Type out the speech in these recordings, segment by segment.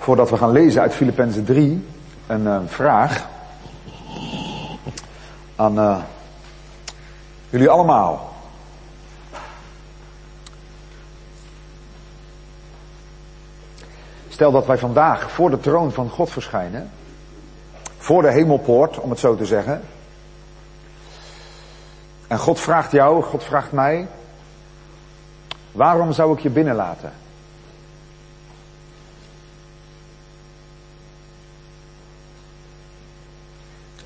Voordat we gaan lezen uit Filippenzen 3, een uh, vraag aan uh, jullie allemaal. Stel dat wij vandaag voor de troon van God verschijnen, voor de hemelpoort, om het zo te zeggen. En God vraagt jou, God vraagt mij, waarom zou ik je binnenlaten?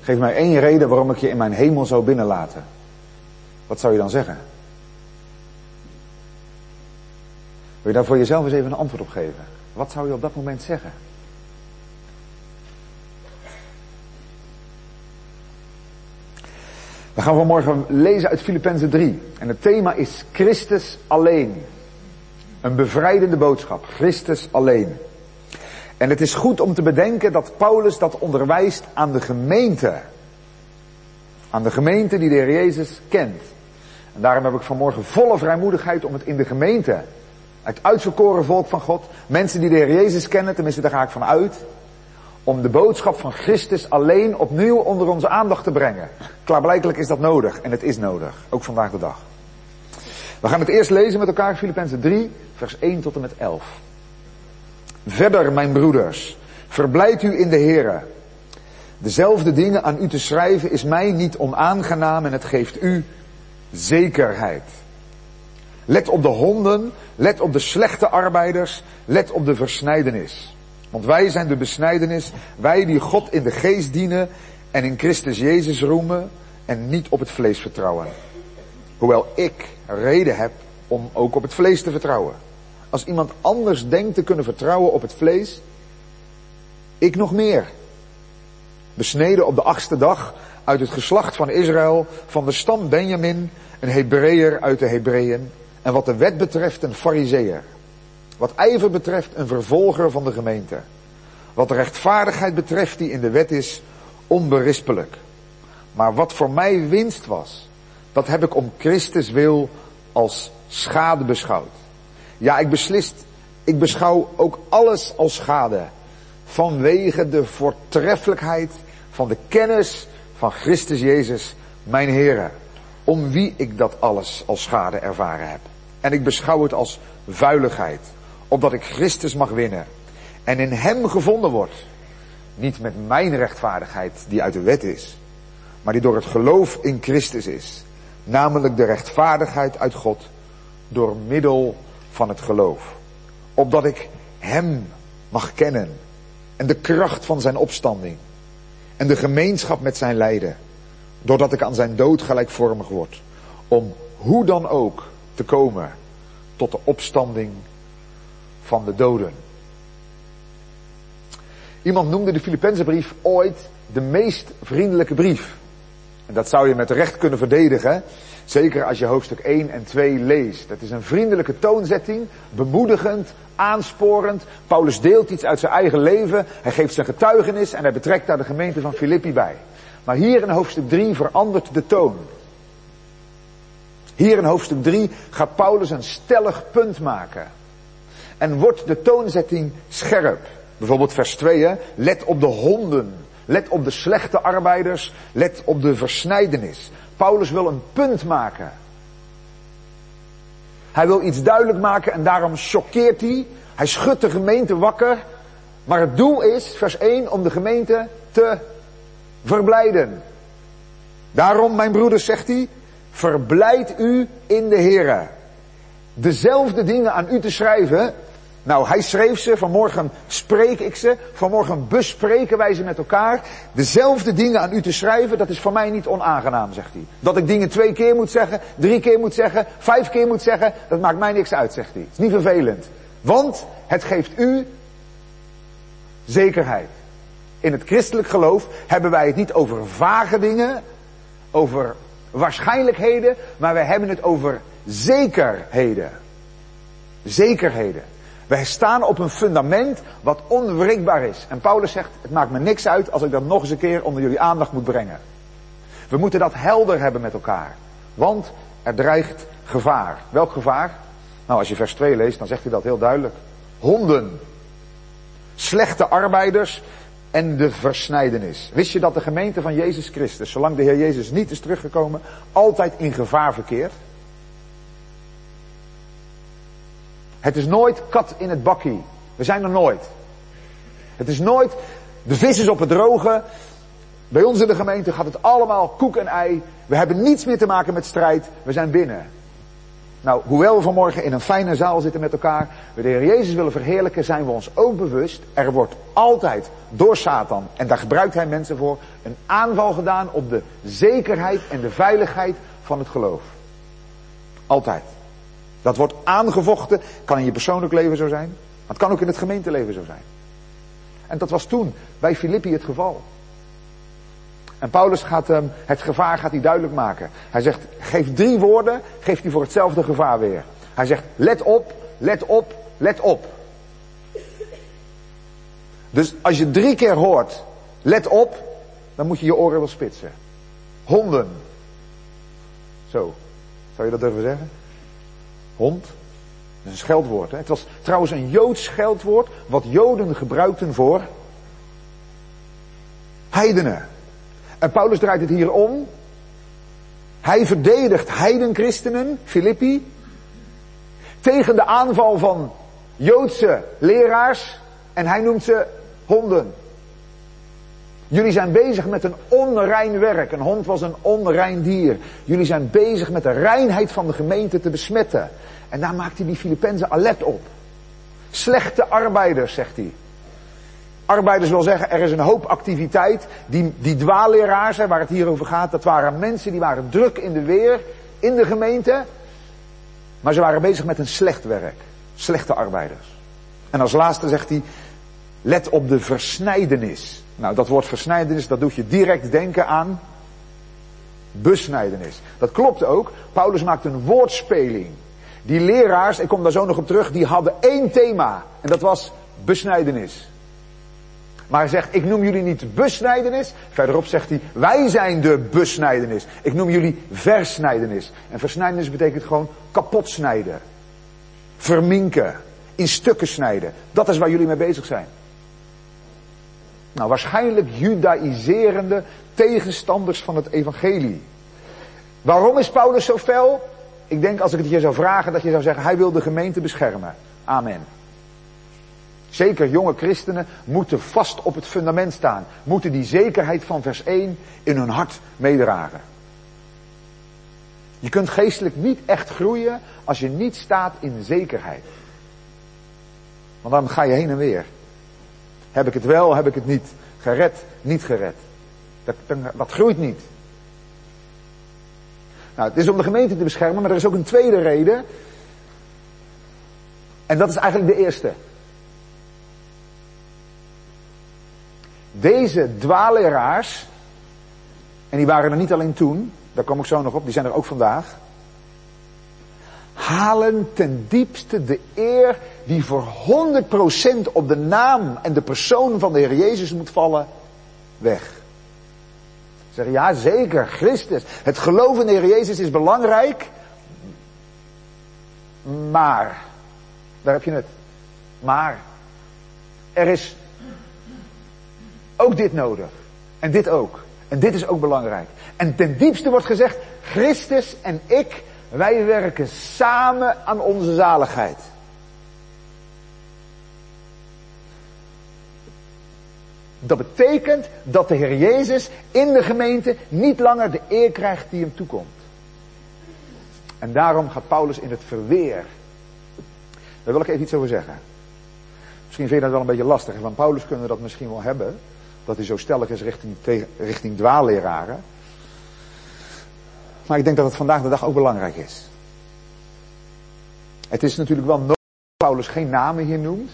Geef mij één reden waarom ik je in mijn hemel zou binnenlaten. Wat zou je dan zeggen? Wil je daar voor jezelf eens even een antwoord op geven? Wat zou je op dat moment zeggen? We gaan vanmorgen lezen uit Filippenzen 3. En het thema is Christus alleen. Een bevrijdende boodschap. Christus alleen. En het is goed om te bedenken dat Paulus dat onderwijst aan de gemeente. Aan de gemeente die de Heer Jezus kent. En daarom heb ik vanmorgen volle vrijmoedigheid om het in de gemeente, het uitverkoren volk van God, mensen die de Heer Jezus kennen, tenminste daar ga ik van uit, om de boodschap van Christus alleen opnieuw onder onze aandacht te brengen. Klaarblijkelijk is dat nodig en het is nodig, ook vandaag de dag. We gaan het eerst lezen met elkaar, Filippenzen 3, vers 1 tot en met 11. Verder, mijn broeders, verblijd u in de Here. Dezelfde dingen aan u te schrijven is mij niet onaangenaam en het geeft u zekerheid. Let op de honden, let op de slechte arbeiders, let op de versnijdenis. Want wij zijn de besnijdenis, wij die God in de geest dienen en in Christus Jezus roemen en niet op het vlees vertrouwen. Hoewel ik reden heb om ook op het vlees te vertrouwen. Als iemand anders denkt te kunnen vertrouwen op het vlees, ik nog meer. Besneden op de achtste dag uit het geslacht van Israël, van de stam Benjamin, een Hebreeër uit de Hebreeën, en wat de wet betreft een Fariseer. Wat ijver betreft een vervolger van de gemeente. Wat de rechtvaardigheid betreft die in de wet is, onberispelijk. Maar wat voor mij winst was, dat heb ik om Christus wil als schade beschouwd. Ja, ik beslist, ik beschouw ook alles als schade. Vanwege de voortreffelijkheid van de kennis van Christus Jezus, mijn Heere. Om wie ik dat alles als schade ervaren heb. En ik beschouw het als vuiligheid. Opdat ik Christus mag winnen. En in Hem gevonden word. Niet met mijn rechtvaardigheid die uit de wet is. Maar die door het geloof in Christus is. Namelijk de rechtvaardigheid uit God. Door middel van het geloof. Opdat ik Hem mag kennen. En de kracht van zijn opstanding. En de gemeenschap met zijn lijden. Doordat ik aan zijn dood gelijkvormig word. Om hoe dan ook te komen tot de opstanding van de doden. Iemand noemde de Filippenzenbrief ooit de meest vriendelijke brief. En dat zou je met recht kunnen verdedigen. Zeker als je hoofdstuk 1 en 2 leest. Het is een vriendelijke toonzetting, bemoedigend, aansporend. Paulus deelt iets uit zijn eigen leven. Hij geeft zijn getuigenis en hij betrekt daar de gemeente van Filippi bij. Maar hier in hoofdstuk 3 verandert de toon. Hier in hoofdstuk 3 gaat Paulus een stellig punt maken. En wordt de toonzetting scherp. Bijvoorbeeld vers 2, hè? let op de honden. Let op de slechte arbeiders. Let op de versnijdenis. Paulus wil een punt maken. Hij wil iets duidelijk maken en daarom choqueert hij. Hij schudt de gemeente wakker. Maar het doel is, vers 1, om de gemeente te verblijden. Daarom, mijn broeders, zegt hij, verblijd u in de Here. Dezelfde dingen aan u te schrijven. Nou, hij schreef ze, vanmorgen spreek ik ze, vanmorgen bespreken wij ze met elkaar. Dezelfde dingen aan u te schrijven, dat is voor mij niet onaangenaam, zegt hij. Dat ik dingen twee keer moet zeggen, drie keer moet zeggen, vijf keer moet zeggen, dat maakt mij niks uit, zegt hij. Het is niet vervelend. Want het geeft u zekerheid. In het christelijk geloof hebben wij het niet over vage dingen, over waarschijnlijkheden, maar wij hebben het over zekerheden. Zekerheden. Wij staan op een fundament wat onwrikbaar is. En Paulus zegt, het maakt me niks uit als ik dat nog eens een keer onder jullie aandacht moet brengen. We moeten dat helder hebben met elkaar. Want er dreigt gevaar. Welk gevaar? Nou, als je vers 2 leest, dan zegt hij dat heel duidelijk. Honden. slechte arbeiders en de versnijdenis. Wist je dat de gemeente van Jezus Christus, zolang de Heer Jezus niet is teruggekomen, altijd in gevaar verkeert? Het is nooit kat in het bakkie. We zijn er nooit. Het is nooit de vis is op het droge. Bij ons in de gemeente gaat het allemaal koek en ei. We hebben niets meer te maken met strijd. We zijn binnen. Nou, hoewel we vanmorgen in een fijne zaal zitten met elkaar, we de Heer Jezus willen verheerlijken, zijn we ons ook bewust, er wordt altijd door Satan, en daar gebruikt hij mensen voor, een aanval gedaan op de zekerheid en de veiligheid van het geloof. Altijd. Dat wordt aangevochten, kan in je persoonlijk leven zo zijn, maar het kan ook in het gemeenteleven zo zijn. En dat was toen bij Filippi het geval. En Paulus gaat hem, het gevaar gaat hij duidelijk maken. Hij zegt, geef drie woorden, geeft hij voor hetzelfde gevaar weer. Hij zegt, let op, let op, let op. Dus als je drie keer hoort, let op, dan moet je je oren wel spitsen. Honden. Zo. Zou je dat durven zeggen? Hond. Dat is een scheldwoord. Hè? Het was trouwens een Joods scheldwoord, wat Joden gebruikten voor heidenen. En Paulus draait het hier om. Hij verdedigt heidenchristenen, Filippi, tegen de aanval van Joodse leraars en hij noemt ze honden. Jullie zijn bezig met een onrein werk. Een hond was een onrein dier. Jullie zijn bezig met de reinheid van de gemeente te besmetten. En daar maakt hij die Filippenzen alert op. Slechte arbeiders, zegt hij. Arbeiders wil zeggen, er is een hoop activiteit. Die, die dwaalleraars, waar het hier over gaat, dat waren mensen die waren druk in de weer, in de gemeente. Maar ze waren bezig met een slecht werk. Slechte arbeiders. En als laatste zegt hij, let op de versnijdenis. Nou, dat woord versnijdenis, dat doet je direct denken aan besnijdenis. Dat klopt ook. Paulus maakt een woordspeling. Die leraars, ik kom daar zo nog op terug, die hadden één thema. En dat was besnijdenis. Maar hij zegt, ik noem jullie niet besnijdenis. Verderop zegt hij, wij zijn de besnijdenis. Ik noem jullie versnijdenis. En versnijdenis betekent gewoon kapot snijden. Verminken. In stukken snijden. Dat is waar jullie mee bezig zijn. Nou, waarschijnlijk judaïserende tegenstanders van het evangelie. Waarom is Paulus zo fel? Ik denk als ik het je zou vragen dat je zou zeggen, hij wil de gemeente beschermen. Amen. Zeker jonge christenen moeten vast op het fundament staan. Moeten die zekerheid van vers 1 in hun hart meedragen. Je kunt geestelijk niet echt groeien als je niet staat in zekerheid. Want dan ga je heen en weer. Heb ik het wel, heb ik het niet. Gered, niet gered. Dat, dat groeit niet. Nou, het is om de gemeente te beschermen, maar er is ook een tweede reden. En dat is eigenlijk de eerste. Deze dwaaleraars, en die waren er niet alleen toen, daar kom ik zo nog op, die zijn er ook vandaag. Halen ten diepste de eer die voor 100% op de naam en de persoon van de Heer Jezus moet vallen, weg. Zeg ja, zeker, Christus. Het geloof in de Heer Jezus is belangrijk. Maar, daar heb je het. Maar, er is ook dit nodig. En dit ook. En dit is ook belangrijk. En ten diepste wordt gezegd, Christus en ik, wij werken samen aan onze zaligheid. Dat betekent dat de Heer Jezus in de gemeente niet langer de eer krijgt die hem toekomt. En daarom gaat Paulus in het verweer. Daar wil ik even iets over zeggen. Misschien vind je dat wel een beetje lastig. Van Paulus kunnen we dat misschien wel hebben dat hij zo stellig is richting, richting dwaalleraren. Maar ik denk dat het vandaag de dag ook belangrijk is. Het is natuurlijk wel nodig dat Paulus geen namen hier noemt.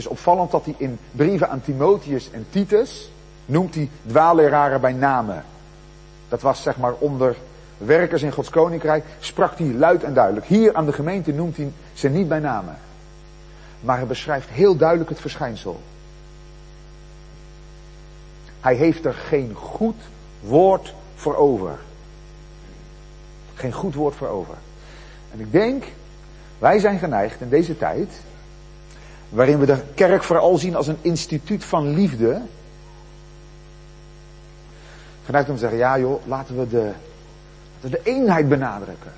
Is opvallend dat hij in brieven aan Timotheus en Titus noemt hij dwaalleraren bij namen. Dat was zeg maar onder werkers in Gods koninkrijk, sprak hij luid en duidelijk. Hier aan de gemeente noemt hij ze niet bij namen. Maar hij beschrijft heel duidelijk het verschijnsel. Hij heeft er geen goed woord voor over. Geen goed woord voor over. En ik denk, wij zijn geneigd in deze tijd waarin we de kerk vooral zien als een instituut van liefde, geneigd om zeggen, ja joh, laten we de, laten we de eenheid benadrukken.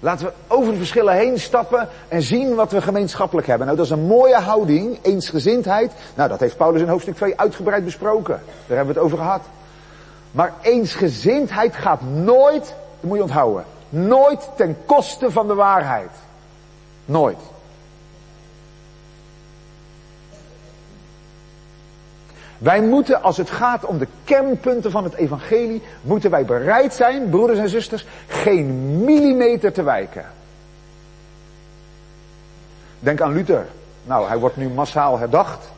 Laten we over de verschillen heen stappen en zien wat we gemeenschappelijk hebben. Nou, dat is een mooie houding, eensgezindheid. Nou, dat heeft Paulus in hoofdstuk 2 uitgebreid besproken. Daar hebben we het over gehad. Maar eensgezindheid gaat nooit, dat moet je onthouden, nooit ten koste van de waarheid. Nooit. Wij moeten, als het gaat om de kernpunten van het evangelie, moeten wij bereid zijn, broeders en zusters, geen millimeter te wijken. Denk aan Luther. Nou, hij wordt nu massaal herdacht.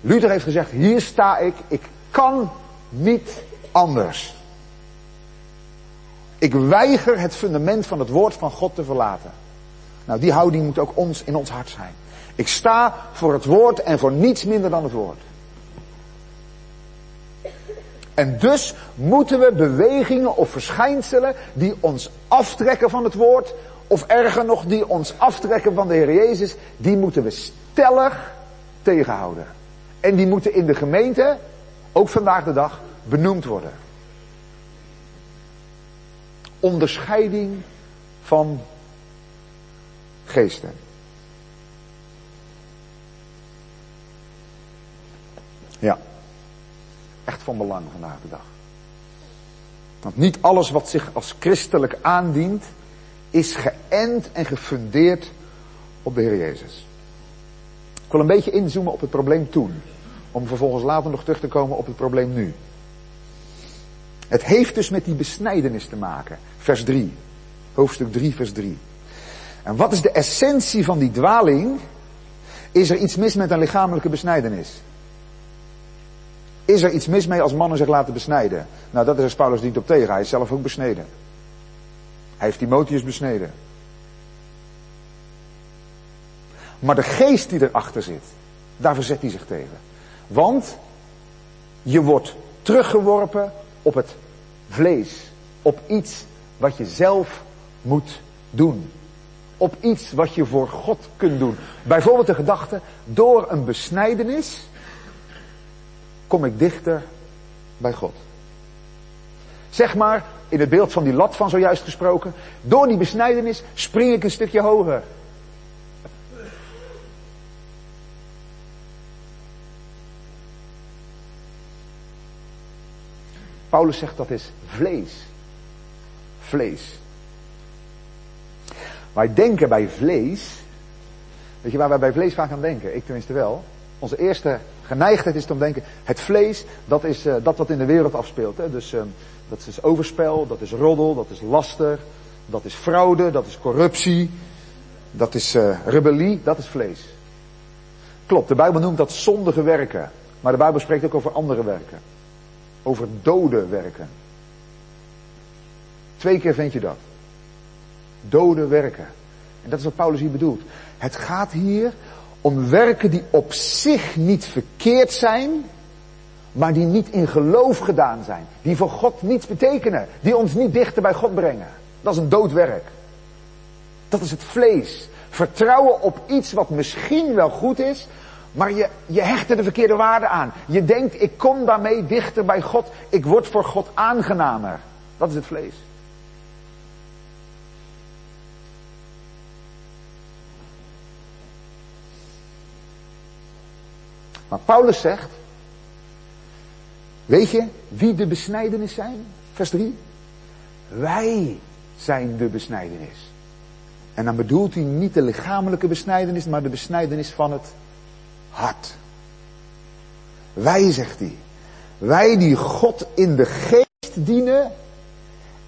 Luther heeft gezegd, hier sta ik, ik kan niet anders. Ik weiger het fundament van het woord van God te verlaten. Nou, die houding moet ook ons in ons hart zijn. Ik sta voor het woord en voor niets minder dan het woord. En dus moeten we bewegingen of verschijnselen die ons aftrekken van het woord, of erger nog, die ons aftrekken van de Heer Jezus, die moeten we stellig tegenhouden. En die moeten in de gemeente, ook vandaag de dag, benoemd worden. Onderscheiding van geesten. Echt van belang vandaag de dag. Want niet alles wat zich als christelijk aandient, is geënt en gefundeerd op de Heer Jezus. Ik wil een beetje inzoomen op het probleem toen. Om vervolgens later nog terug te komen op het probleem nu. Het heeft dus met die besnijdenis te maken. Vers 3. Hoofdstuk 3, vers 3. En wat is de essentie van die dwaling? Is er iets mis met een lichamelijke besnijdenis? Is er iets mis mee als mannen zich laten besnijden? Nou, dat is Paulus niet op tegen. Hij is zelf ook besneden. Hij heeft Timotheus besneden. Maar de geest die erachter zit, daar verzet hij zich tegen. Want je wordt teruggeworpen op het vlees. Op iets wat je zelf moet doen. Op iets wat je voor God kunt doen. Bijvoorbeeld de gedachte, door een besnijdenis kom ik dichter bij God. Zeg maar, in het beeld van die lat van zojuist gesproken, door die besnijdenis spring ik een stukje hoger. Paulus zegt dat is vlees. Vlees. Wij denken bij vlees, weet je waar wij bij vlees vaak aan denken? Ik tenminste wel. Onze eerste geneigdheid is te denken, het vlees, dat is uh, dat wat in de wereld afspeelt. Hè? Dus uh, dat is overspel, dat is roddel, dat is laster, dat is fraude, dat is corruptie, dat is uh, rebellie, dat is vlees. Klopt, de Bijbel noemt dat zondige werken. Maar de Bijbel spreekt ook over andere werken. Over dode werken. Twee keer vind je dat. Dode werken. En dat is wat Paulus hier bedoelt. Het gaat hier om werken die op zich niet verkeerd zijn, maar die niet in geloof gedaan zijn. Die voor God niets betekenen. Die ons niet dichter bij God brengen. Dat is een dood werk. Dat is het vlees. Vertrouwen op iets wat misschien wel goed is, maar je, je hecht er de verkeerde waarde aan. Je denkt, ik kom daarmee dichter bij God. Ik word voor God aangenamer. Dat is het vlees. Maar Paulus zegt, weet je wie de besnijdenis zijn? Vers 3. Wij zijn de besnijdenis. En dan bedoelt hij niet de lichamelijke besnijdenis, maar de besnijdenis van het hart. Wij, zegt hij. Wij die God in de geest dienen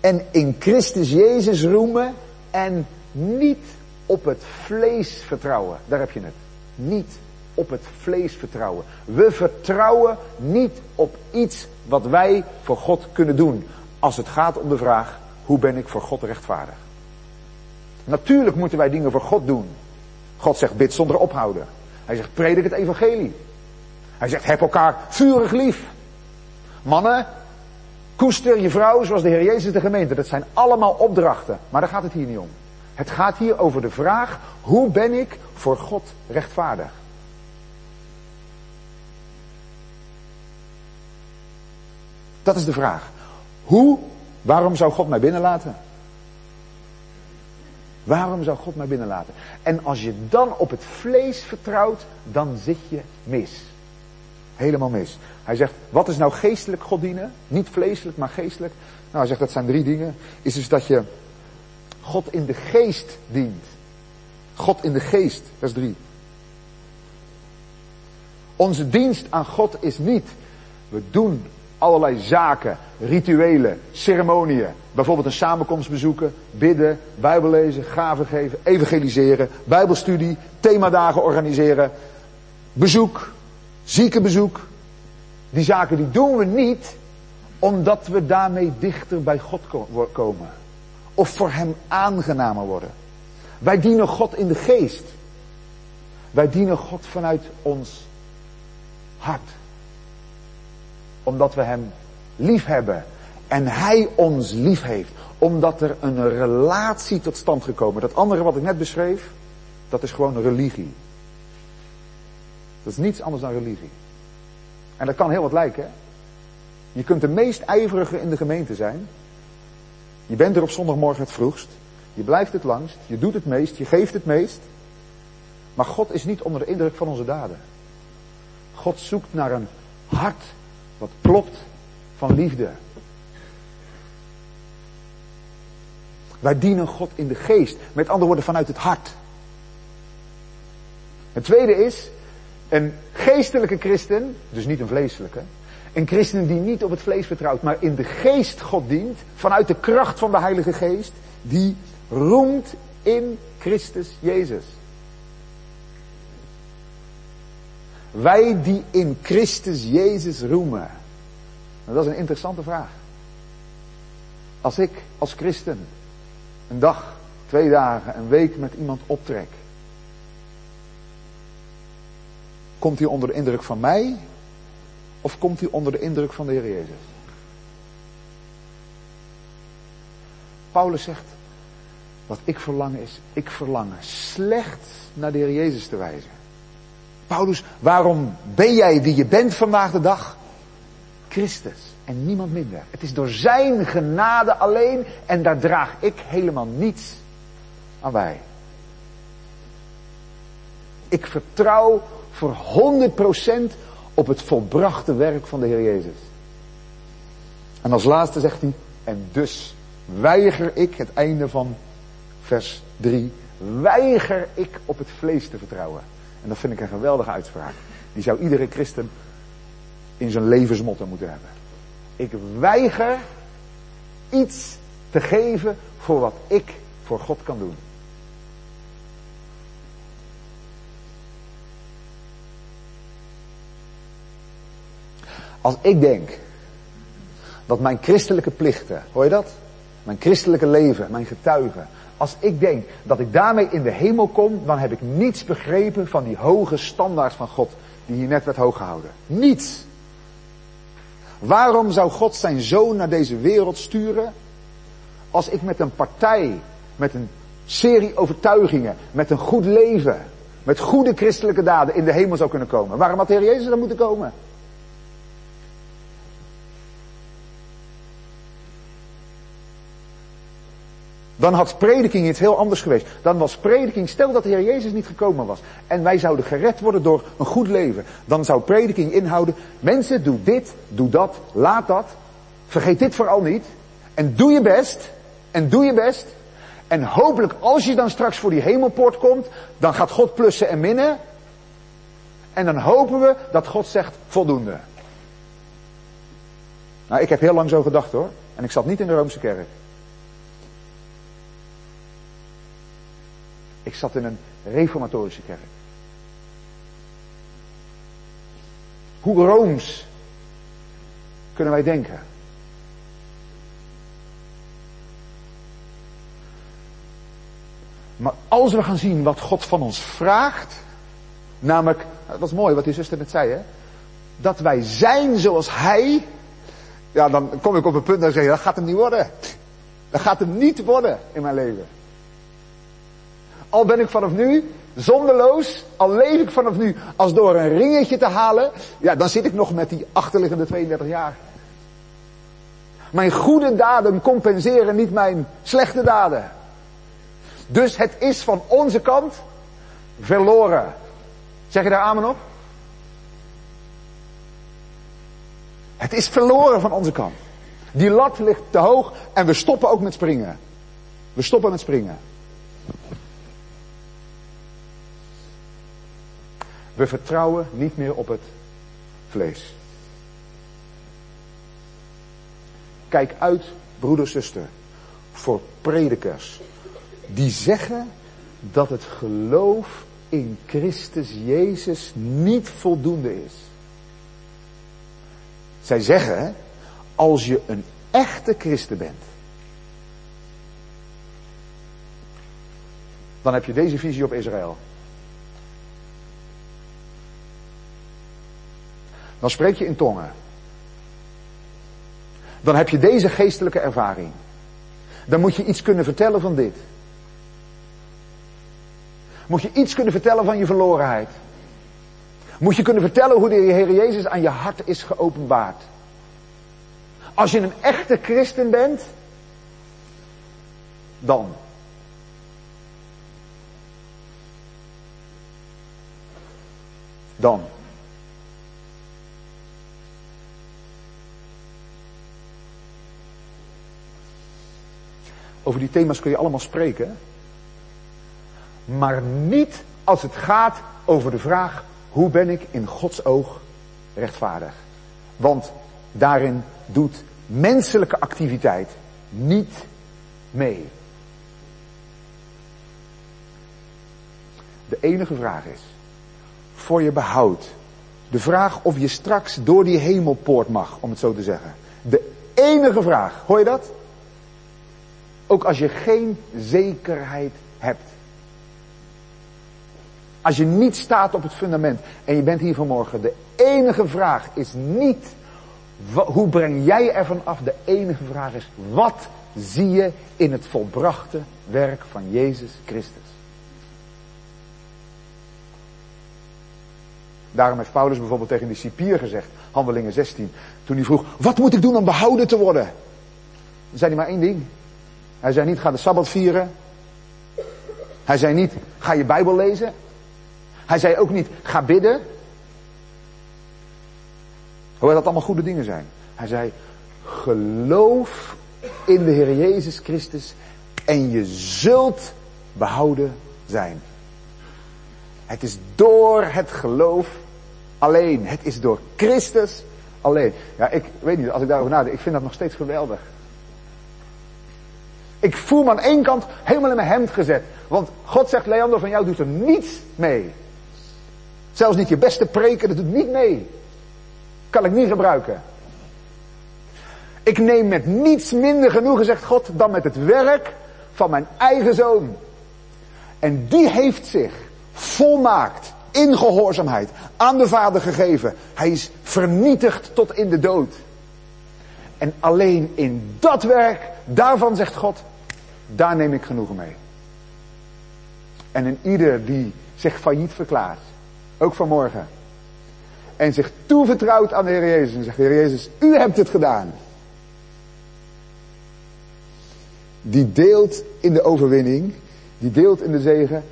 en in Christus Jezus roemen en niet op het vlees vertrouwen. Daar heb je het. Niet op het vlees vertrouwen. We vertrouwen niet op iets wat wij voor God kunnen doen. Als het gaat om de vraag, hoe ben ik voor God rechtvaardig? Natuurlijk moeten wij dingen voor God doen. God zegt bid zonder ophouden. Hij zegt predik het evangelie. Hij zegt heb elkaar vurig lief. Mannen, koester je vrouw zoals de Heer Jezus de gemeente. Dat zijn allemaal opdrachten. Maar daar gaat het hier niet om. Het gaat hier over de vraag, hoe ben ik voor God rechtvaardig? Dat is de vraag. Hoe, waarom zou God mij binnenlaten? Waarom zou God mij binnenlaten? En als je dan op het vlees vertrouwt, dan zit je mis. Helemaal mis. Hij zegt, wat is nou geestelijk God dienen? Niet vleeselijk, maar geestelijk. Nou, hij zegt, dat zijn drie dingen. Is dus dat je God in de geest dient. God in de geest, vers drie. Onze dienst aan God is niet, we doen allerlei zaken, rituelen, ceremonieën. Bijvoorbeeld een samenkomst bezoeken, bidden, bijbel lezen, gaven geven, evangeliseren, bijbelstudie, themadagen organiseren, bezoek, ziekenbezoek. Die zaken die doen we niet omdat we daarmee dichter bij God komen. Of voor Hem aangenamer worden. Wij dienen God in de geest. Wij dienen God vanuit ons hart omdat we Hem lief hebben. En Hij ons lief heeft. Omdat er een relatie tot stand gekomen. Dat andere wat ik net beschreef, dat is gewoon religie. Dat is niets anders dan religie. En dat kan heel wat lijken. Hè? Je kunt de meest ijverige in de gemeente zijn. Je bent er op zondagmorgen het vroegst. Je blijft het langst. Je doet het meest. Je geeft het meest. Maar God is niet onder de indruk van onze daden. God zoekt naar een hart wat klopt van liefde. Wij dienen God in de geest. Met andere woorden, vanuit het hart. Het tweede is, een geestelijke christen, dus niet een vleeselijke, een christen die niet op het vlees vertrouwt, maar in de geest God dient, vanuit de kracht van de Heilige Geest, die roemt in Christus Jezus. Wij die in Christus Jezus roemen. Nou, dat is een interessante vraag. Als ik als christen een dag, twee dagen, een week met iemand optrek. Komt hij onder de indruk van mij? Of komt hij onder de indruk van de Heer Jezus? Paulus zegt, wat ik verlang is, ik verlang slecht naar de Heer Jezus te wijzen. Paulus, waarom ben jij wie je bent vandaag de dag? Christus en niemand minder. Het is door zijn genade alleen en daar draag ik helemaal niets aan bij. Ik vertrouw voor 100% op het volbrachte werk van de Heer Jezus. En als laatste zegt hij, en dus weiger ik, het einde van vers 3, weiger ik op het vlees te vertrouwen. En dat vind ik een geweldige uitspraak. Die zou iedere christen in zijn levensmotto moeten hebben. Ik weiger iets te geven voor wat ik voor God kan doen. Als ik denk dat mijn christelijke plichten, hoor je dat? Mijn christelijke leven, mijn getuigen, als ik denk dat ik daarmee in de hemel kom, dan heb ik niets begrepen van die hoge standaard van God, die hier net werd hoog gehouden. Niets. Waarom zou God zijn zoon naar deze wereld sturen, als ik met een partij, met een serie overtuigingen, met een goed leven, met goede christelijke daden in de hemel zou kunnen komen? Waarom had de Heer Jezus dan moeten komen? Dan had prediking iets heel anders geweest. Dan was prediking, stel dat de Heer Jezus niet gekomen was. En wij zouden gered worden door een goed leven. Dan zou prediking inhouden, mensen doe dit, doe dat, laat dat. Vergeet dit vooral niet. En doe je best. En doe je best. En hopelijk als je dan straks voor die hemelpoort komt, dan gaat God plussen en minnen. En dan hopen we dat God zegt voldoende. Nou, ik heb heel lang zo gedacht hoor. En ik zat niet in de Roomse kerk. Ik zat in een reformatorische kerk. Hoe rooms kunnen wij denken? Maar als we gaan zien wat God van ons vraagt, namelijk, dat was mooi wat die zuster net zei, hè? dat wij zijn zoals Hij, ja, dan kom ik op een punt dat ik zeg, dat gaat hem niet worden. Dat gaat hem niet worden in mijn leven. Al ben ik vanaf nu zonderloos, al leef ik vanaf nu als door een ringetje te halen, ja, dan zit ik nog met die achterliggende 32 jaar. Mijn goede daden compenseren niet mijn slechte daden. Dus het is van onze kant verloren. Zeg je daar amen op? Het is verloren van onze kant. Die lat ligt te hoog en we stoppen ook met springen. We stoppen met springen. We vertrouwen niet meer op het vlees. Kijk uit, broeder, zuster, voor predikers die zeggen dat het geloof in Christus Jezus niet voldoende is. Zij zeggen, als je een echte christen bent, dan heb je deze visie op Israël. Dan spreek je in tongen. Dan heb je deze geestelijke ervaring. Dan moet je iets kunnen vertellen van dit. Moet je iets kunnen vertellen van je verlorenheid. Moet je kunnen vertellen hoe de Heer Jezus aan je hart is geopenbaard. Als je een echte christen bent, dan. Dan. Over die thema's kun je allemaal spreken. Maar niet als het gaat over de vraag, hoe ben ik in Gods oog rechtvaardig? Want daarin doet menselijke activiteit niet mee. De enige vraag is, voor je behoud, de vraag of je straks door die hemelpoort mag, om het zo te zeggen. De enige vraag, hoor je dat? Ook als je geen zekerheid hebt. Als je niet staat op het fundament en je bent hier vanmorgen, de enige vraag is niet hoe breng jij ervan af? De enige vraag is, wat zie je in het volbrachte werk van Jezus Christus? Daarom heeft Paulus bijvoorbeeld tegen die cipier gezegd, handelingen 16, toen hij vroeg, wat moet ik doen om behouden te worden? Dan zei hij maar één ding. Hij zei niet, ga de Sabbat vieren. Hij zei niet, ga je Bijbel lezen. Hij zei ook niet, ga bidden. Hoewel dat allemaal goede dingen zijn. Hij zei, geloof in de Heer Jezus Christus en je zult behouden zijn. Het is door het geloof alleen. Het is door Christus alleen. Ja, ik weet niet, als ik daarover nadenk, ik vind dat nog steeds geweldig. Ik voel me aan één kant helemaal in mijn hemd gezet. Want God zegt, Leander, van jou doet er niets mee. Zelfs niet je beste preken, dat doet niet mee. Kan ik niet gebruiken. Ik neem met niets minder genoegen, zegt God, dan met het werk van mijn eigen zoon. En die heeft zich volmaakt in gehoorzaamheid aan de Vader gegeven. Hij is vernietigd tot in de dood. En alleen in dat werk, daarvan zegt God, daar neem ik genoegen mee. En in ieder die zich failliet verklaart, ook vanmorgen, en zich toevertrouwt aan de Heer Jezus en zegt, Heer Jezus, u hebt het gedaan. Die deelt in de overwinning, die deelt in de zegen.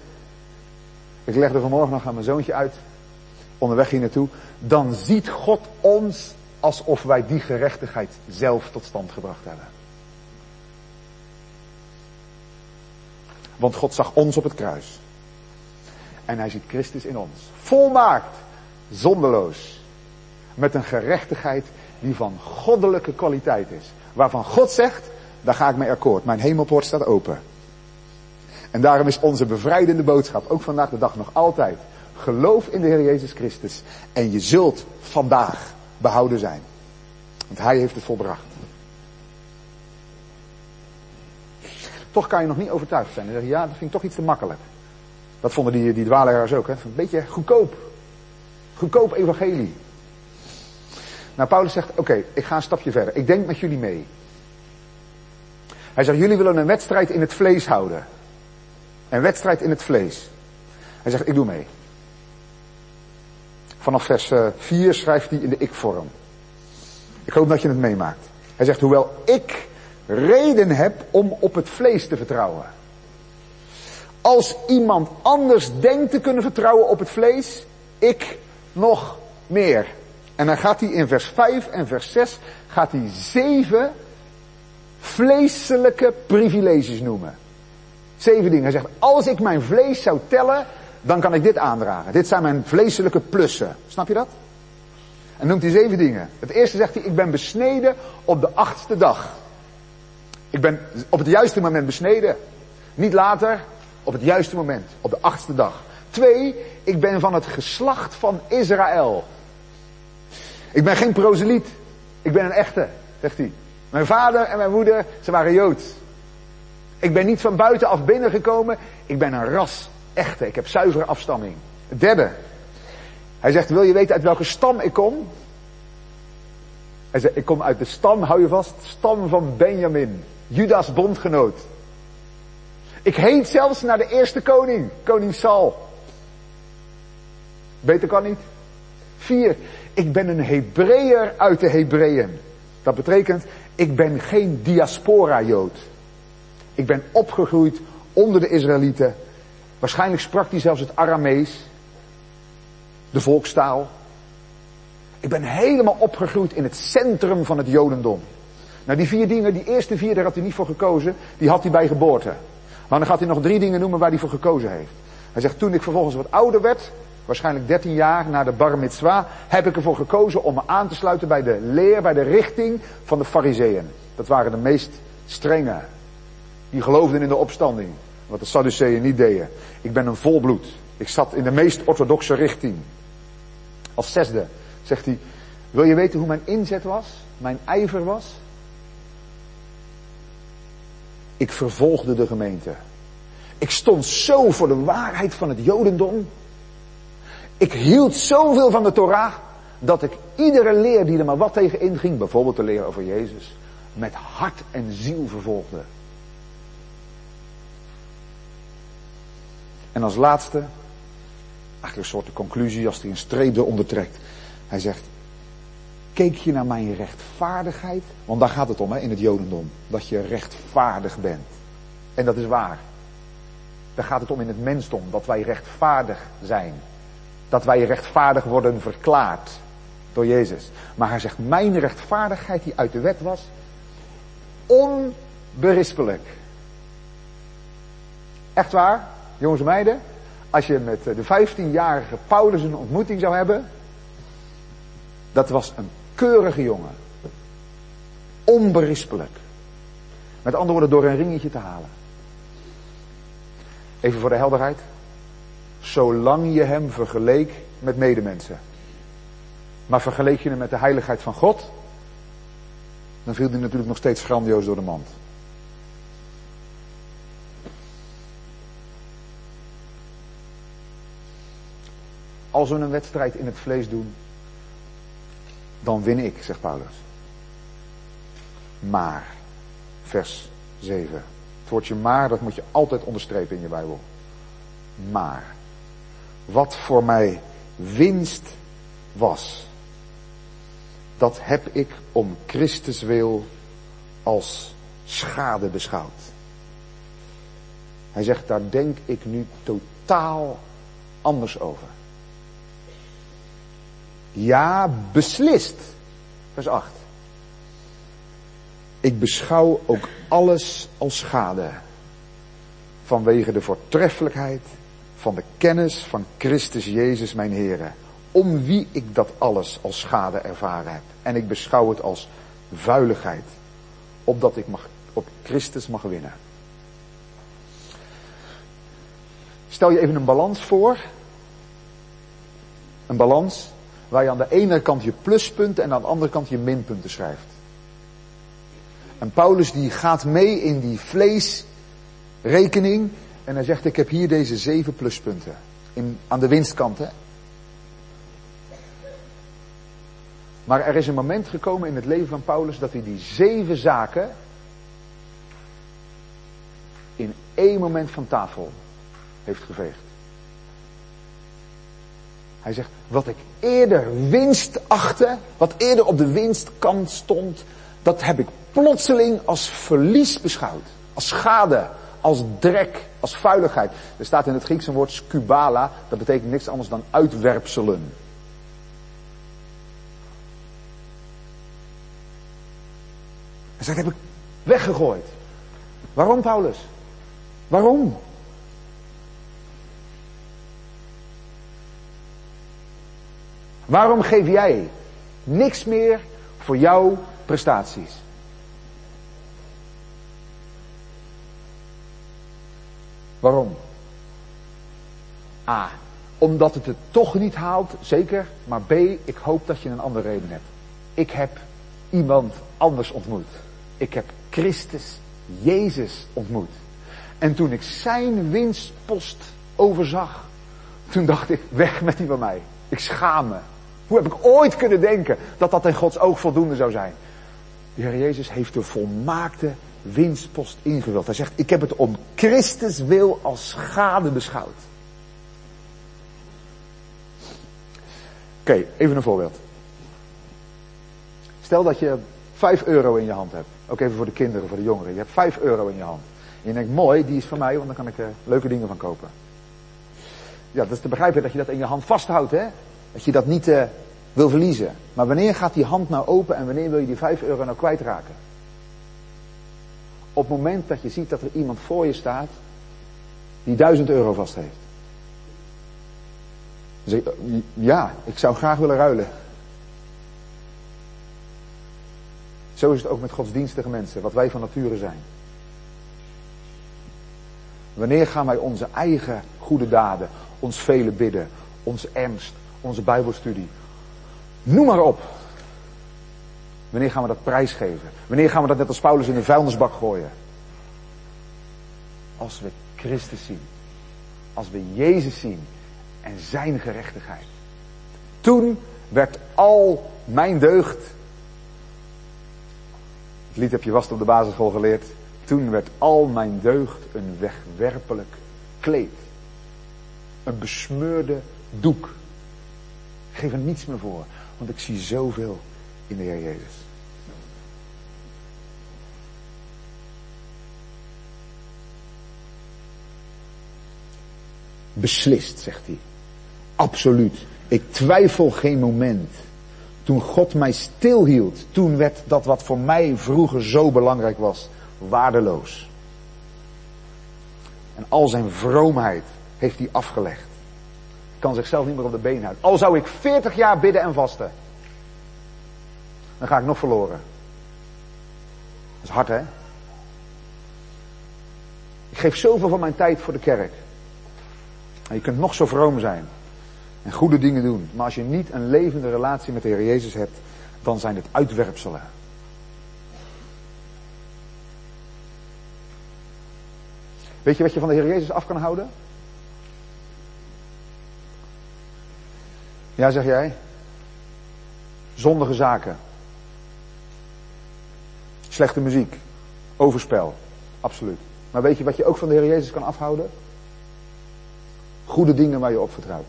Ik legde vanmorgen nog aan mijn zoontje uit, onderweg hier naartoe. Dan ziet God ons alsof wij die gerechtigheid zelf tot stand gebracht hebben. Want God zag ons op het kruis. En hij ziet Christus in ons. Volmaakt zonderloos. Met een gerechtigheid die van goddelijke kwaliteit is. Waarvan God zegt, daar ga ik mee akkoord. Mijn hemelpoort staat open. En daarom is onze bevrijdende boodschap, ook vandaag de dag nog altijd. Geloof in de Heer Jezus Christus. En je zult vandaag behouden zijn. Want Hij heeft het volbracht. Toch kan je nog niet overtuigd zijn. En zeg ja, dat vind ik toch iets te makkelijk. Dat vonden die, die ook, hè. Een beetje goedkoop. Goedkoop evangelie. Nou, Paulus zegt, oké, ik ga een stapje verder. Ik denk met jullie mee. Hij zegt, jullie willen een wedstrijd in het vlees houden. Een wedstrijd in het vlees. Hij zegt, ik doe mee. Vanaf vers 4 schrijft hij in de ik-vorm. Ik hoop dat je het meemaakt. Hij zegt, hoewel ik reden heb om op het vlees te vertrouwen. Als iemand anders denkt te kunnen vertrouwen op het vlees, ik nog meer. En dan gaat hij in vers 5 en vers 6, gaat hij zeven vleeselijke privileges noemen. Zeven dingen. Hij zegt, als ik mijn vlees zou tellen, dan kan ik dit aandragen. Dit zijn mijn vleeselijke plussen. Snap je dat? En noemt hij zeven dingen. Het eerste zegt hij, ik ben besneden op de achtste dag. Ik ben op het juiste moment besneden. Niet later, op het juiste moment. Op de achtste dag. Twee, ik ben van het geslacht van Israël. Ik ben geen proseliet. Ik ben een echte, zegt hij. Mijn vader en mijn moeder, ze waren Joods. Ik ben niet van buitenaf binnengekomen. Ik ben een ras, echte. Ik heb zuivere afstamming. Het derde. Hij zegt, wil je weten uit welke stam ik kom? Hij zegt, ik kom uit de stam, hou je vast, stam van Benjamin. Judas bondgenoot. Ik heet zelfs naar de eerste koning, koning Saul. Beter kan niet. Vier, ik ben een Hebreeër uit de Hebreeën. Dat betekent, ik ben geen diaspora-Jood. Ik ben opgegroeid onder de Israëlieten. Waarschijnlijk sprak hij zelfs het Aramees. De volkstaal. Ik ben helemaal opgegroeid in het centrum van het Jodendom. Nou, die vier dingen, die eerste vier, daar had hij niet voor gekozen. Die had hij bij geboorte. Maar dan gaat hij nog drie dingen noemen waar hij voor gekozen heeft. Hij zegt, toen ik vervolgens wat ouder werd, waarschijnlijk 13 jaar na de bar mitzwa, heb ik ervoor gekozen om me aan te sluiten bij de leer, bij de richting van de fariseeën. Dat waren de meest strenge. Die geloofden in de opstanding. Wat de Sadduceeën niet deden. Ik ben een volbloed. Ik zat in de meest orthodoxe richting. Als zesde zegt hij, wil je weten hoe mijn inzet was? Mijn ijver was? Ik vervolgde de gemeente. Ik stond zo voor de waarheid van het Jodendom. Ik hield zoveel van de Torah dat ik iedere leer die er maar wat tegen inging, bijvoorbeeld de leer over Jezus, met hart en ziel vervolgde. En als laatste, eigenlijk een soort conclusie als hij een streep eronder trekt. Hij zegt, keek je naar mijn rechtvaardigheid? Want daar gaat het om hè, in het Jodendom. Dat je rechtvaardig bent. En dat is waar. Daar gaat het om in het mensdom. Dat wij rechtvaardig zijn. Dat wij rechtvaardig worden verklaard door Jezus. Maar hij zegt, mijn rechtvaardigheid die uit de wet was, onberispelijk. Echt waar, jongens en meiden? Als je met de 15-jarige Paulus een ontmoeting zou hebben, dat was een keurige jongen. Onberispelijk. Met andere woorden, door een ringetje te halen. Even voor de helderheid. Zolang je hem vergeleek met medemensen. Maar vergeleek je hem met de heiligheid van God. Dan viel hij natuurlijk nog steeds grandioos door de mand. Als we een wedstrijd in het vlees doen, dan win ik, zegt Paulus. Maar, vers 7. Het woordje maar, dat moet je altijd onderstrepen in je Bijbel. Maar, wat voor mij winst was, dat heb ik om Christus wil als schade beschouwd. Hij zegt, daar denk ik nu totaal anders over. Ja, beslist. Vers 8. Ik beschouw ook alles als schade. Vanwege de voortreffelijkheid van de kennis van Christus Jezus mijn Heere. Om wie ik dat alles als schade ervaren heb. En ik beschouw het als vuiligheid. Opdat ik mag, op Christus mag winnen. Stel je even een balans voor. Een balans waar je aan de ene kant je pluspunten en aan de andere kant je minpunten schrijft. En Paulus die gaat mee in die vleesrekening en hij zegt ik heb hier deze zeven pluspunten. In, aan de winstkant hè. Maar er is een moment gekomen in het leven van Paulus dat hij die zeven zaken in één moment van tafel heeft geveegd. Hij zegt, wat ik eerder winst achtte, wat eerder op de winstkant stond, dat heb ik plotseling als verlies beschouwd. Als schade, als drek, als vuiligheid. Er staat in het Grieks een woord skubala, dat betekent niks anders dan uitwerpselen. Hij zegt, heb ik weggegooid. Waarom Paulus? Waarom? Waarom geef jij niks meer voor jouw prestaties? Waarom? A. Omdat het het toch niet haalt, zeker. Maar B. Ik hoop dat je een andere reden hebt. Ik heb iemand anders ontmoet. Ik heb Christus, Jezus ontmoet. En toen ik zijn winstpost overzag, toen dacht ik, weg met die van mij. Ik schaam me. Hoe heb ik ooit kunnen denken dat dat in Gods oog voldoende zou zijn? De Heer Jezus heeft de volmaakte winstpost ingevuld. Hij zegt, ik heb het om Christus wil als schade beschouwd. Oké, even een voorbeeld. Stel dat je 5 euro in je hand hebt. Ook even voor de kinderen, voor de jongeren. Je hebt 5 euro in je hand. En je denkt, mooi, die is van mij, want dan kan ik er leuke dingen van kopen. Ja, dat is te begrijpen dat je dat in je hand vasthoudt, hè. Dat je dat niet uh, wil verliezen. Maar wanneer gaat die hand nou open en wanneer wil je die 5 euro nou kwijtraken? Op het moment dat je ziet dat er iemand voor je staat die 1000 euro vast heeft. Zeg je, ja, ik zou graag willen ruilen. Zo is het ook met godsdienstige mensen, wat wij van nature zijn. Wanneer gaan wij onze eigen goede daden, ons vele bidden, ons ernst, onze bijbelstudie, noem maar op. Wanneer gaan we dat prijsgeven? Wanneer gaan we dat net als Paulus in de vuilnisbak gooien? Als we Christus zien. Als we Jezus zien en zijn gerechtigheid. Toen werd al mijn deugd. Het lied heb je vast op de basisschool geleerd. Toen werd al mijn deugd een wegwerpelijk kleed. Een besmeurde doek. Geef er niets meer voor, want ik zie zoveel in de Heer Jezus. Beslist, zegt hij. Absoluut. Ik twijfel geen moment. Toen God mij stilhield, toen werd dat wat voor mij vroeger zo belangrijk was, waardeloos. En al zijn vroomheid heeft hij afgelegd. Kan zichzelf niet meer op de been houden. Al zou ik 40 jaar bidden en vasten. Dan ga ik nog verloren. Dat is hard hè? Ik geef zoveel van mijn tijd voor de kerk. En je kunt nog zo vroom zijn. En goede dingen doen. Maar als je niet een levende relatie met de Heer Jezus hebt, dan zijn het uitwerpselen. Weet je wat je van de Heer Jezus af kan houden? Ja, zeg jij? Zondige zaken. Slechte muziek. Overspel. Absoluut. Maar weet je wat je ook van de Heer Jezus kan afhouden? Goede dingen waar je op vertrouwt.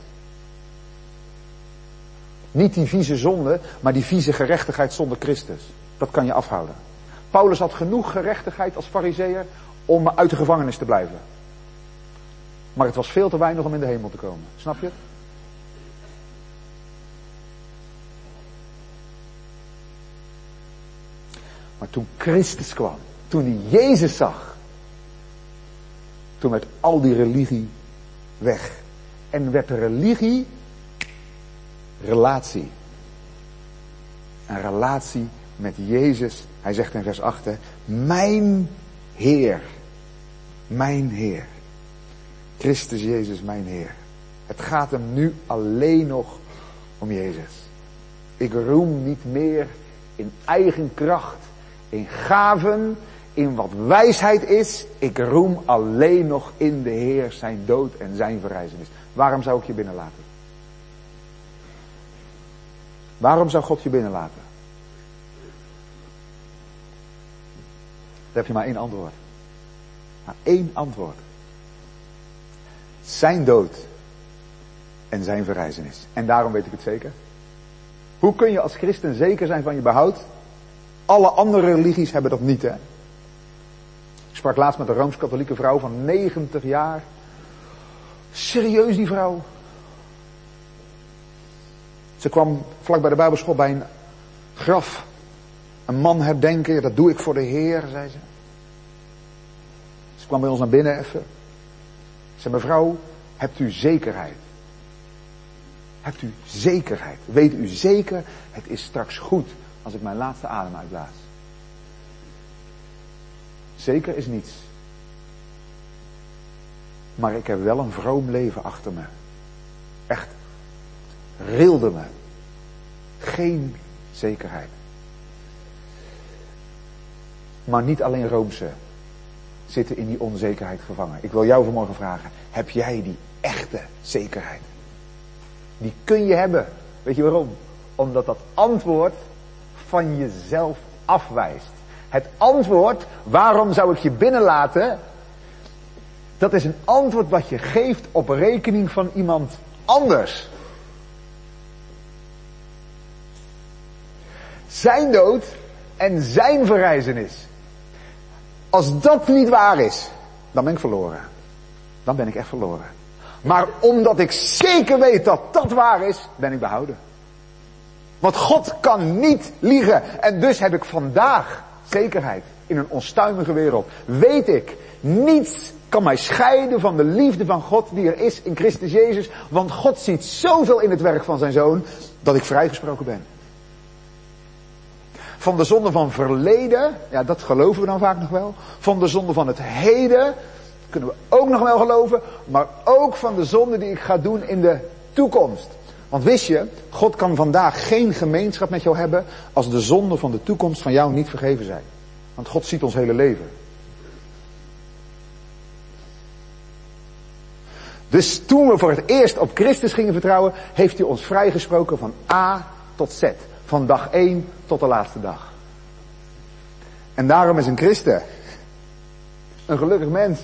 Niet die vieze zonde, maar die vieze gerechtigheid zonder Christus. Dat kan je afhouden. Paulus had genoeg gerechtigheid als fariseer om uit de gevangenis te blijven. Maar het was veel te weinig om in de hemel te komen. Snap je Toen Christus kwam, toen hij Jezus zag, toen werd al die religie weg. En werd de religie relatie. Een relatie met Jezus. Hij zegt in vers 8, mijn Heer. Mijn Heer. Christus Jezus, mijn Heer. Het gaat hem nu alleen nog om Jezus. Ik roem niet meer in eigen kracht, in gaven, in wat wijsheid is. Ik roem alleen nog in de Heer zijn dood en zijn verrijzenis. Waarom zou ik je binnenlaten? Waarom zou God je binnenlaten? Daar heb je maar één antwoord. Maar één antwoord. zijn dood en zijn verrijzenis. En daarom weet ik het zeker. Hoe kun je als christen zeker zijn van je behoud? Alle andere religies hebben dat niet, hè? Ik sprak laatst met een Rooms-Katholieke vrouw van 90 jaar. Serieus die vrouw. Ze kwam vlak bij de Bijbelschool bij een graf. Een man herdenken, dat doe ik voor de Heer, zei ze. Ze kwam bij ons naar binnen even. Ze zei, mevrouw, hebt u zekerheid? Hebt u zekerheid? Weet u zeker, het is straks goed als ik mijn laatste adem uitblaas? Zeker is niets. Maar ik heb wel een vroom leven achter me. Echt. Rilde me. Geen zekerheid. Maar niet alleen Roomse zitten in die onzekerheid gevangen. Ik wil jou vanmorgen vragen, heb jij die echte zekerheid? Die kun je hebben. Weet je waarom? Omdat dat antwoord van jezelf afwijst. Het antwoord, waarom zou ik je binnenlaten? Dat is een antwoord wat je geeft op rekening van iemand anders. Zijn dood en zijn verrijzenis. Als dat niet waar is, dan ben ik verloren. Dan ben ik echt verloren. Maar omdat ik zeker weet dat dat waar is, ben ik behouden. Want God kan niet liegen. En dus heb ik vandaag zekerheid in een onstuimige wereld. Weet ik, niets kan mij scheiden van de liefde van God die er is in Christus Jezus. Want God ziet zoveel in het werk van zijn zoon dat ik vrijgesproken ben. Van de zonde van verleden, ja dat geloven we dan vaak nog wel. Van de zonde van het heden, kunnen we ook nog wel geloven. Maar ook van de zonde die ik ga doen in de toekomst. Want wist je, God kan vandaag geen gemeenschap met jou hebben als de zonden van de toekomst van jou niet vergeven zijn. Want God ziet ons hele leven. Dus toen we voor het eerst op Christus gingen vertrouwen, heeft hij ons vrijgesproken van A tot Z. Van dag 1 tot de laatste dag. En daarom is een christen een gelukkig mens.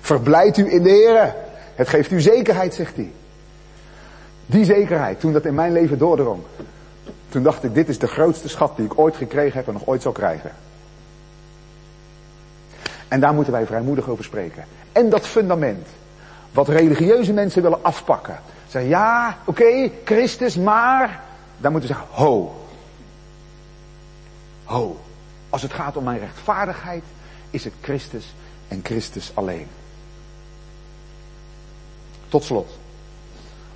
Verblijd u in de Heer. Het geeft u zekerheid, zegt hij. Die zekerheid, toen dat in mijn leven doordrong. Toen dacht ik, dit is de grootste schat die ik ooit gekregen heb en nog ooit zal krijgen. En daar moeten wij vrijmoedig over spreken. En dat fundament, wat religieuze mensen willen afpakken. Zeggen, ja, oké, Christus, maar... Dan moeten ze zeggen, ho. Ho. Als het gaat om mijn rechtvaardigheid, is het Christus en Christus alleen. Tot slot.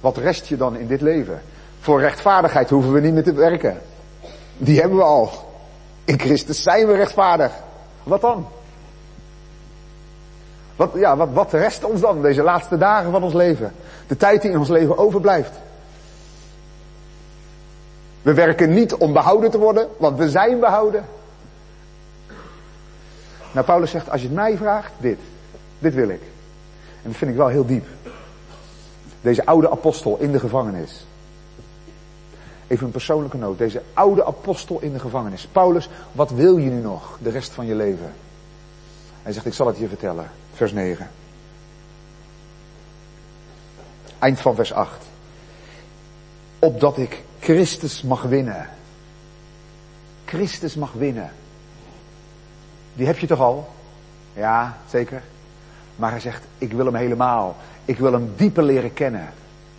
Wat rest je dan in dit leven? Voor rechtvaardigheid hoeven we niet meer te werken. Die hebben we al. In Christus zijn we rechtvaardig. Wat dan? Wat, ja, wat, wat rest ons dan deze laatste dagen van ons leven? De tijd die in ons leven overblijft. We werken niet om behouden te worden, want we zijn behouden. Nou, Paulus zegt, als je het mij vraagt, dit. Dit wil ik. En dat vind ik wel heel diep. Deze oude apostel in de gevangenis. Even een persoonlijke noot. Deze oude apostel in de gevangenis. Paulus, wat wil je nu nog de rest van je leven? Hij zegt, ik zal het je vertellen. Vers 9. Eind van vers 8. Opdat ik Christus mag winnen. Christus mag winnen. Die heb je toch al? Ja, zeker. Maar hij zegt, ik wil hem helemaal. Ik wil hem dieper leren kennen.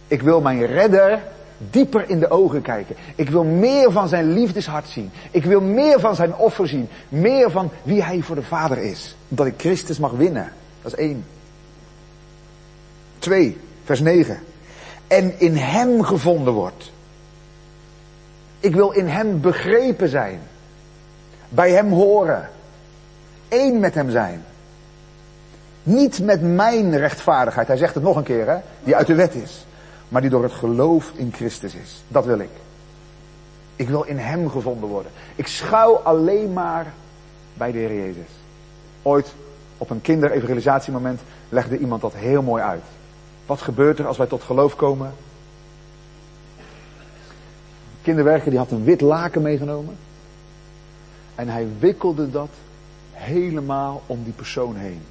Ik wil mijn redder dieper in de ogen kijken. Ik wil meer van zijn liefdeshart zien. Ik wil meer van zijn offer zien. Meer van wie hij voor de Vader is. Dat ik Christus mag winnen. Dat is één. Twee, vers 9. En in hem gevonden wordt. Ik wil in hem begrepen zijn. Bij hem horen. Eén met hem zijn. Niet met mijn rechtvaardigheid. Hij zegt het nog een keer, hè. Die uit de wet is. Maar die door het geloof in Christus is. Dat wil ik. Ik wil in hem gevonden worden. Ik schuil alleen maar bij de Heer Jezus. Ooit op een kinderevangelisatiemoment legde iemand dat heel mooi uit. Wat gebeurt er als wij tot geloof komen? De kinderwerker die had een wit laken meegenomen. En hij wikkelde dat helemaal om die persoon heen.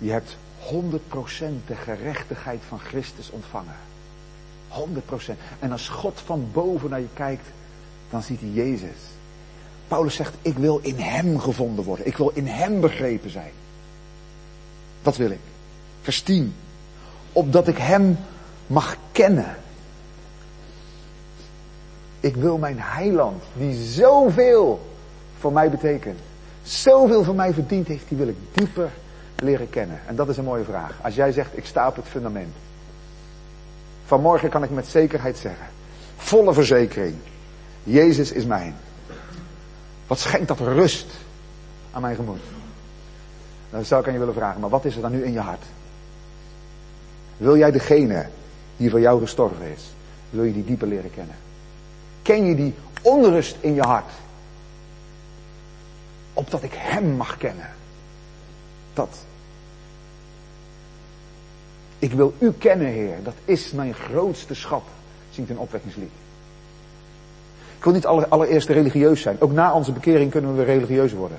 Je hebt 100% de gerechtigheid van Christus ontvangen. 100%. En als God van boven naar je kijkt, dan ziet hij Jezus. Paulus zegt, ik wil in Hem gevonden worden. Ik wil in Hem begrepen zijn. Dat wil ik. Vers 10. Opdat ik Hem mag kennen. Ik wil mijn heiland, die zoveel voor mij betekent, zoveel voor mij verdiend heeft, die wil ik dieper leren kennen. En dat is een mooie vraag. Als jij zegt, ik sta op het fundament. Vanmorgen kan ik met zekerheid zeggen, volle verzekering, Jezus is mijn. Wat schenkt dat rust aan mijn gemoed? Dan zou ik aan je willen vragen, maar wat is er dan nu in je hart? Wil jij degene die voor jou gestorven is, wil je die dieper leren kennen? Ken je die onrust in je hart? Opdat ik Hem mag kennen. Dat. Ik wil U kennen, Heer. Dat is mijn grootste schat, zingt een opwekkingslied. Ik wil niet allereerst religieus zijn. Ook na onze bekering kunnen we religieus worden.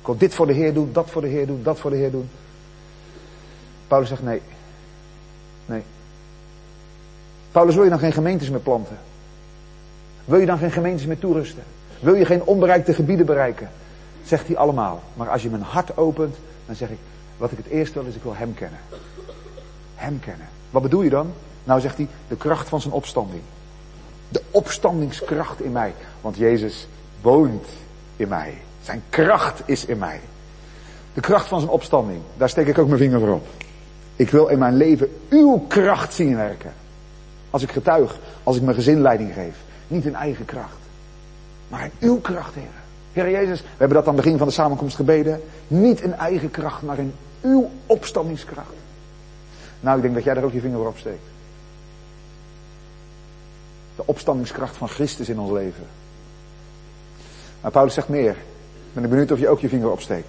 Ik wil dit voor de Heer doen, dat voor de Heer doen, dat voor de Heer doen. Paulus zegt nee. Nee. Paulus, wil je dan geen gemeentes meer planten? Wil je dan geen gemeentes meer toerusten? Wil je geen onbereikte gebieden bereiken? Zegt hij allemaal. Maar als je mijn hart opent, dan zeg ik, wat ik het eerst wil is, ik wil hem kennen. Hem kennen. Wat bedoel je dan? Nou zegt hij, de kracht van zijn opstanding. De opstandingskracht in mij. Want Jezus woont in mij. Zijn kracht is in mij. De kracht van zijn opstanding. Daar steek ik ook mijn vinger voor op. Ik wil in mijn leven uw kracht zien werken. Als ik getuig, als ik mijn gezin leiding geef. Niet in eigen kracht. Maar in uw kracht, Heer. Heer Jezus, we hebben dat aan het begin van de samenkomst gebeden. Niet in eigen kracht, maar in uw opstandingskracht. Nou, ik denk dat jij daar ook je vinger voor opsteekt. De opstandingskracht van Christus in ons leven. Maar Paulus zegt meer. Ik ben benieuwd of je ook je vinger opsteekt.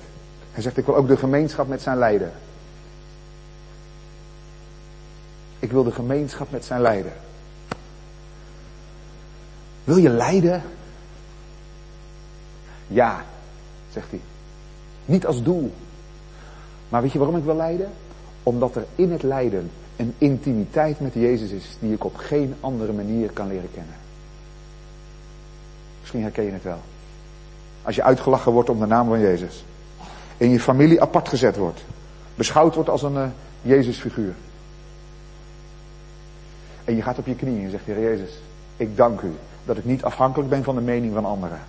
Hij zegt, ik wil ook de gemeenschap met zijn lijden. Ik wil de gemeenschap met zijn lijden. Wil je lijden? Ja, zegt hij. Niet als doel. Maar weet je waarom ik wil lijden? Omdat er in het lijden een intimiteit met Jezus is die ik op geen andere manier kan leren kennen. Misschien herken je het wel. Als je uitgelachen wordt om de naam van Jezus. In je familie apart gezet wordt. Beschouwd wordt als een uh, Jezusfiguur. En je gaat op je knieën en zegt, Heer Jezus, ik dank u dat ik niet afhankelijk ben van de mening van anderen.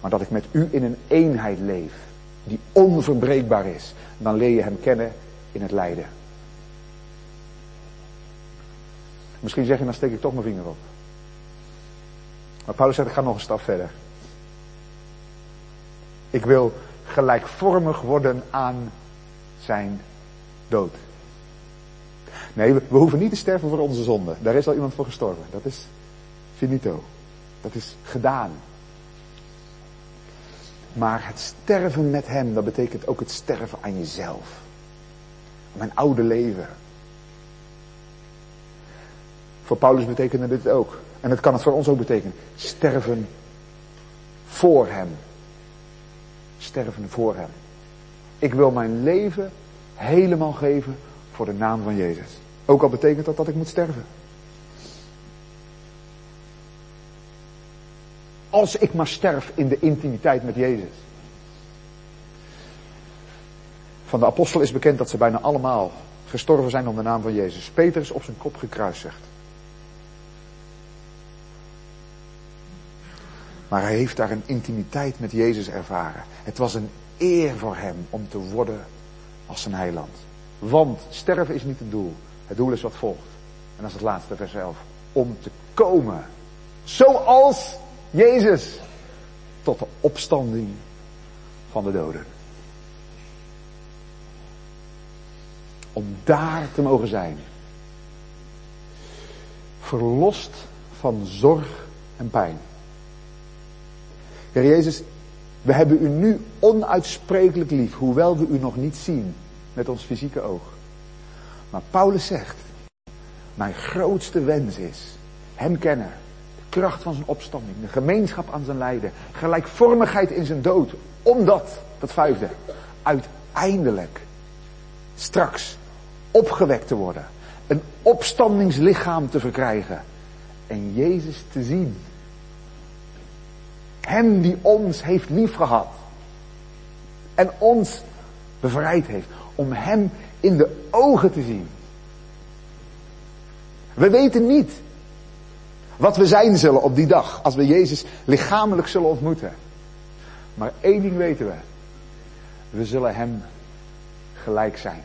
Maar dat ik met u in een eenheid leef. Die onverbreekbaar is. Dan leer je hem kennen in het lijden. Misschien zeg je, dan steek ik toch mijn vinger op. Maar Paulus zegt, ik ga nog een stap verder. Ik wil gelijkvormig worden aan zijn dood. Nee, we, we hoeven niet te sterven voor onze zonde. Daar is al iemand voor gestorven. Dat is finito. Dat is gedaan. Maar het sterven met hem, dat betekent ook het sterven aan jezelf. Mijn oude leven. Voor Paulus betekende dit ook. En het kan het voor ons ook betekenen. Sterven voor hem. Sterven voor hem. Ik wil mijn leven helemaal geven voor de naam van Jezus. Ook al betekent dat dat ik moet sterven. Als ik maar sterf in de intimiteit met Jezus. Van de apostel is bekend dat ze bijna allemaal gestorven zijn om de naam van Jezus. Peter is op zijn kop gekruisigd. Maar hij heeft daar een intimiteit met Jezus ervaren. Het was een eer voor hem om te worden als zijn heiland. Want sterven is niet het doel. Het doel is wat volgt. En dat is het laatste vers 11. Om te komen. Zoals Jezus. Tot de opstanding van de doden. Om daar te mogen zijn. Verlost van zorg en pijn. Heer Jezus, we hebben u nu onuitsprekelijk lief, hoewel we u nog niet zien met ons fysieke oog. Maar Paulus zegt, mijn grootste wens is hem kennen, de kracht van zijn opstanding, de gemeenschap aan zijn lijden, gelijkvormigheid in zijn dood, omdat, dat vijfde, uiteindelijk straks opgewekt te worden. Een opstandingslichaam te verkrijgen. En Jezus te zien. Hem die ons heeft liefgehad. En ons bevrijd heeft. Om hem in de ogen te zien. We weten niet wat we zijn zullen op die dag. Als we Jezus lichamelijk zullen ontmoeten. Maar één ding weten we. We zullen hem gelijk zijn.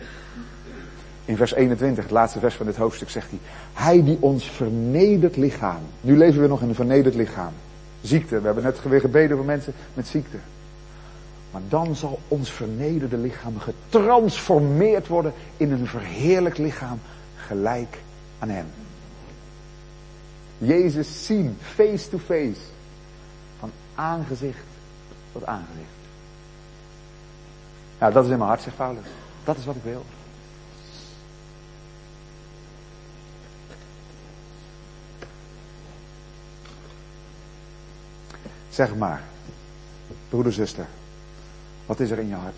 In vers 21, het laatste vers van dit hoofdstuk, zegt hij: Hij die ons vernederd lichaam. Nu leven we nog in een vernederd lichaam. Ziekte, we hebben net weer gebeden voor mensen met ziekte. Maar dan zal ons vernederde lichaam getransformeerd worden in een verheerlijk lichaam gelijk aan Hem. Jezus zien, face to face, van aangezicht tot aangezicht. Nou, dat is in mijn hart, zegt Paulus. Dat is wat ik wil. Zeg maar, broeder, zuster, wat is er in je hart?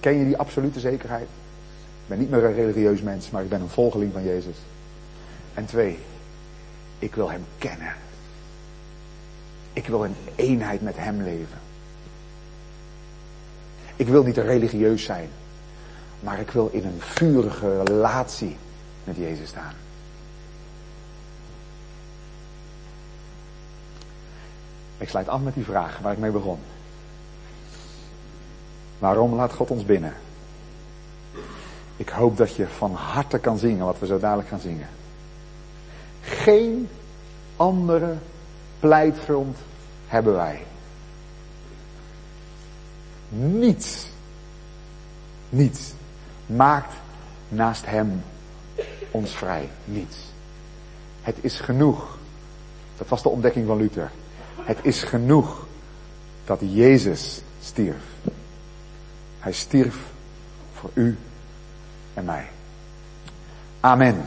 Ken je die absolute zekerheid? Ik ben niet meer een religieus mens, maar ik ben een volgeling van Jezus. En twee, ik wil Hem kennen. Ik wil in eenheid met Hem leven. Ik wil niet religieus zijn, maar ik wil in een vurige relatie met Jezus staan. Ik sluit af met die vraag waar ik mee begon. Waarom laat God ons binnen? Ik hoop dat je van harte kan zingen wat we zo dadelijk gaan zingen. Geen andere pleitgrond hebben wij. Niets, niets maakt naast Hem ons vrij. Niets. Het is genoeg. Dat was de ontdekking van Luther. Het is genoeg dat Jezus stierf. Hij stierf voor u en mij. Amen.